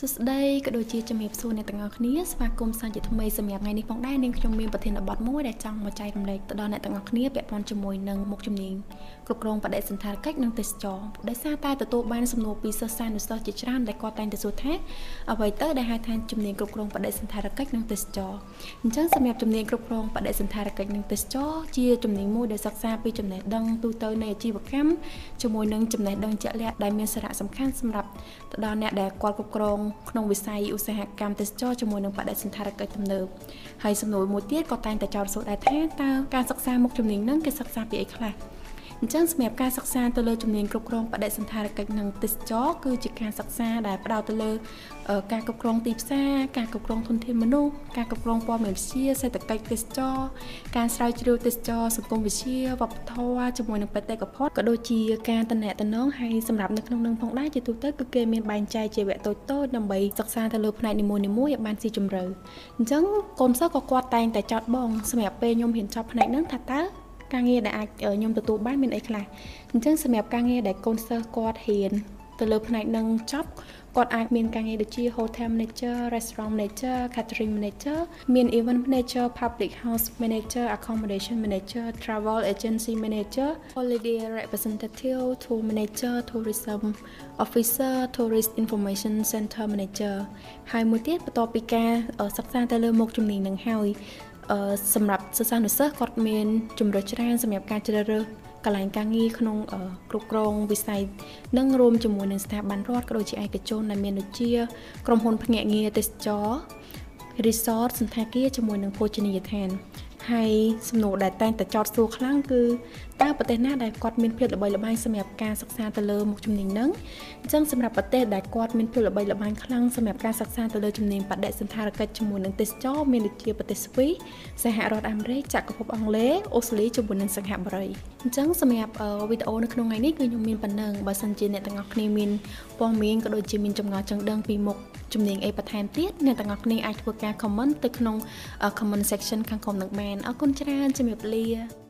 សួស្តីក៏ដូចជាជំរាបសួរអ្នកទាំងអស់គ្នាស្វាគមន៍សាជាថ្មីសម្រាប់ថ្ងៃនេះផងដែរនាងខ្ញុំមានប្រធានបទមួយដែលចង់មកចែករំលែកទៅដល់អ្នកទាំងអស់គ្នាពាក់ព័ន្ធជាមួយនឹងមុខជំនាញគ្រប់គ្រងបដិសណ្ឋារកិច្ចនិងទេសចរដោយសារតែទទួលបានសំណួរពីសិស្សានុសិស្សជាច្រើនដែលគាត់តែងតែសួរថាអ្វីទៅដែលហៅថាជំនាញគ្រប់គ្រងបដិសណ្ឋារកិច្ចនិងទេសចរអញ្ចឹងសម្រាប់ជំនាញគ្រប់គ្រងបដិសណ្ឋារកិច្ចនិងទេសចរជាជំនាញមួយដែលសិក្សាពីចំណេះដឹងទូទៅនៃអាជីវកម្មជាមួយនឹងចំណេះដឹងជាក់លាក់ដែលមានសារៈសំខាន់សម្រាប់ទៅដល់អ្នកដែលគាត់គ្រប់គ្រងក្នុងវិស័យឧស្សាហកម្មទេសចរជាមួយនឹងបដិសណ្ឋារកិច្ចទំនើបហើយសំណួរមួយទៀតក៏តែងតែចោទសួរដែរថាតើការសិក្សាមុខជំនាញហ្នឹងគេសិក្សាពីអីខ្លះ អញ្ចឹងសម្រាប់ការសិក្សាទៅលើជំនាញគ្រប់គ្រងបដិសណ្ឋារកិច្ចនិងទេសចរគឺជាការសិក្សាដែលផ្ដោតទៅលើការគ្រប់គ្រងទីផ្សារការគ្រប់គ្រងធនធានមនុស្សការគ្រប់គ្រងព័ត៌មានវិទ្យាសេដ្ឋកិច្ចទេសចរការស្រាវជ្រាវទេសចរសង្គមវិទ្យាវប្បធម៌ជាមួយនឹងបេតិកភណ្ឌក៏ដូចជាការតំណែងតំណងហើយសម្រាប់នៅក្នុងនឹងផងដែរជាទូទៅគឺគេមានបែងចែកជាវគ្គតូចៗដើម្បីសិក្សាទៅលើផ្នែកនីមួយៗឲ្យបានស៊ីជម្រៅអញ្ចឹងកូនសិស្សក៏គាត់តែងតែចោតបងសម្រាប់ពេលខ្ញុំរៀនចប់ផ្នែកហ្នឹងថាតើ ការងារដែលអាចខ្ញុំទទួលបានមានអីខ្លះអញ្ចឹងសម្រាប់ការងារដែលកូនសិស្សគាត់រៀនទៅលើផ្នែកនឹងចប់គាត់អាចមានការងារដូចជា hotel manager restaurant manager catering manager មាន event manager public house manager accommodation manager travel agency manager holiday representative tour manager tourism officer tourist information center manager ហើយមួយទៀតបន្ទាប់ពីការសិក្សាទៅលើមុខជំនាញនឹងហើយ សម្រាប់សិស្សានុសិស្សគាត់មានជំរើសច្រើនសម្រាប់ការជ្រើសរើសកន្លែងការងារក្នុងគ្រប់គ្រងវិស័យនិងរួមជាមួយនឹងស្ថាប័នរដ្ឋក៏ដូចជាឯកជនដែលមានដូចជាក្រុមហ៊ុនភ្នាក់ងារទេសចរ resort សន្តាគារជាមួយនឹងភោជនីយដ្ឋាន ហើយសំណួរដែលតែងតែចោទសួរខ្លាំងគឺតើប្រទេសណាដែលគាត់មានភាពល្បីល្បាញសម្រាប់ការសិក្សាទៅលើមុខជំនាញហ្នឹងអញ្ចឹងសម្រាប់ប្រទេសដែលគាត់មានភាពល្បីល្បាញខ្លាំងសម្រាប់ការសិក្សាទៅលើជំនាញបដិសណ្ឋារកិច្ចជាមួយនឹងទេសចរមានដូចជាប្រទេសស្វីសសហរដ្ឋអាមេរិកចក្រភពអង់គ្លេសអូស្ត្រាលីជាមួយនឹងសិង្ហបុរីអញ្ចឹងសម្រាប់វីដេអូនៅក្នុងថ្ងៃនេះគឺខ្ញុំមានប៉ុណ្ណឹងបើសិនជាអ្នកទាំងអស់គ្នាមានព័ត៌មានក៏ដូចជាមានចម្ងល់ចង់ដឹងពីមុខជំនាញអីបន្ថែមទៀតអ្នកទាំងអស់គ្នាអាចធ្វើការ comment ទៅក្នុង comment section ខាងក្រោមនឹងបានអរគុណច្រើនជំរាបលា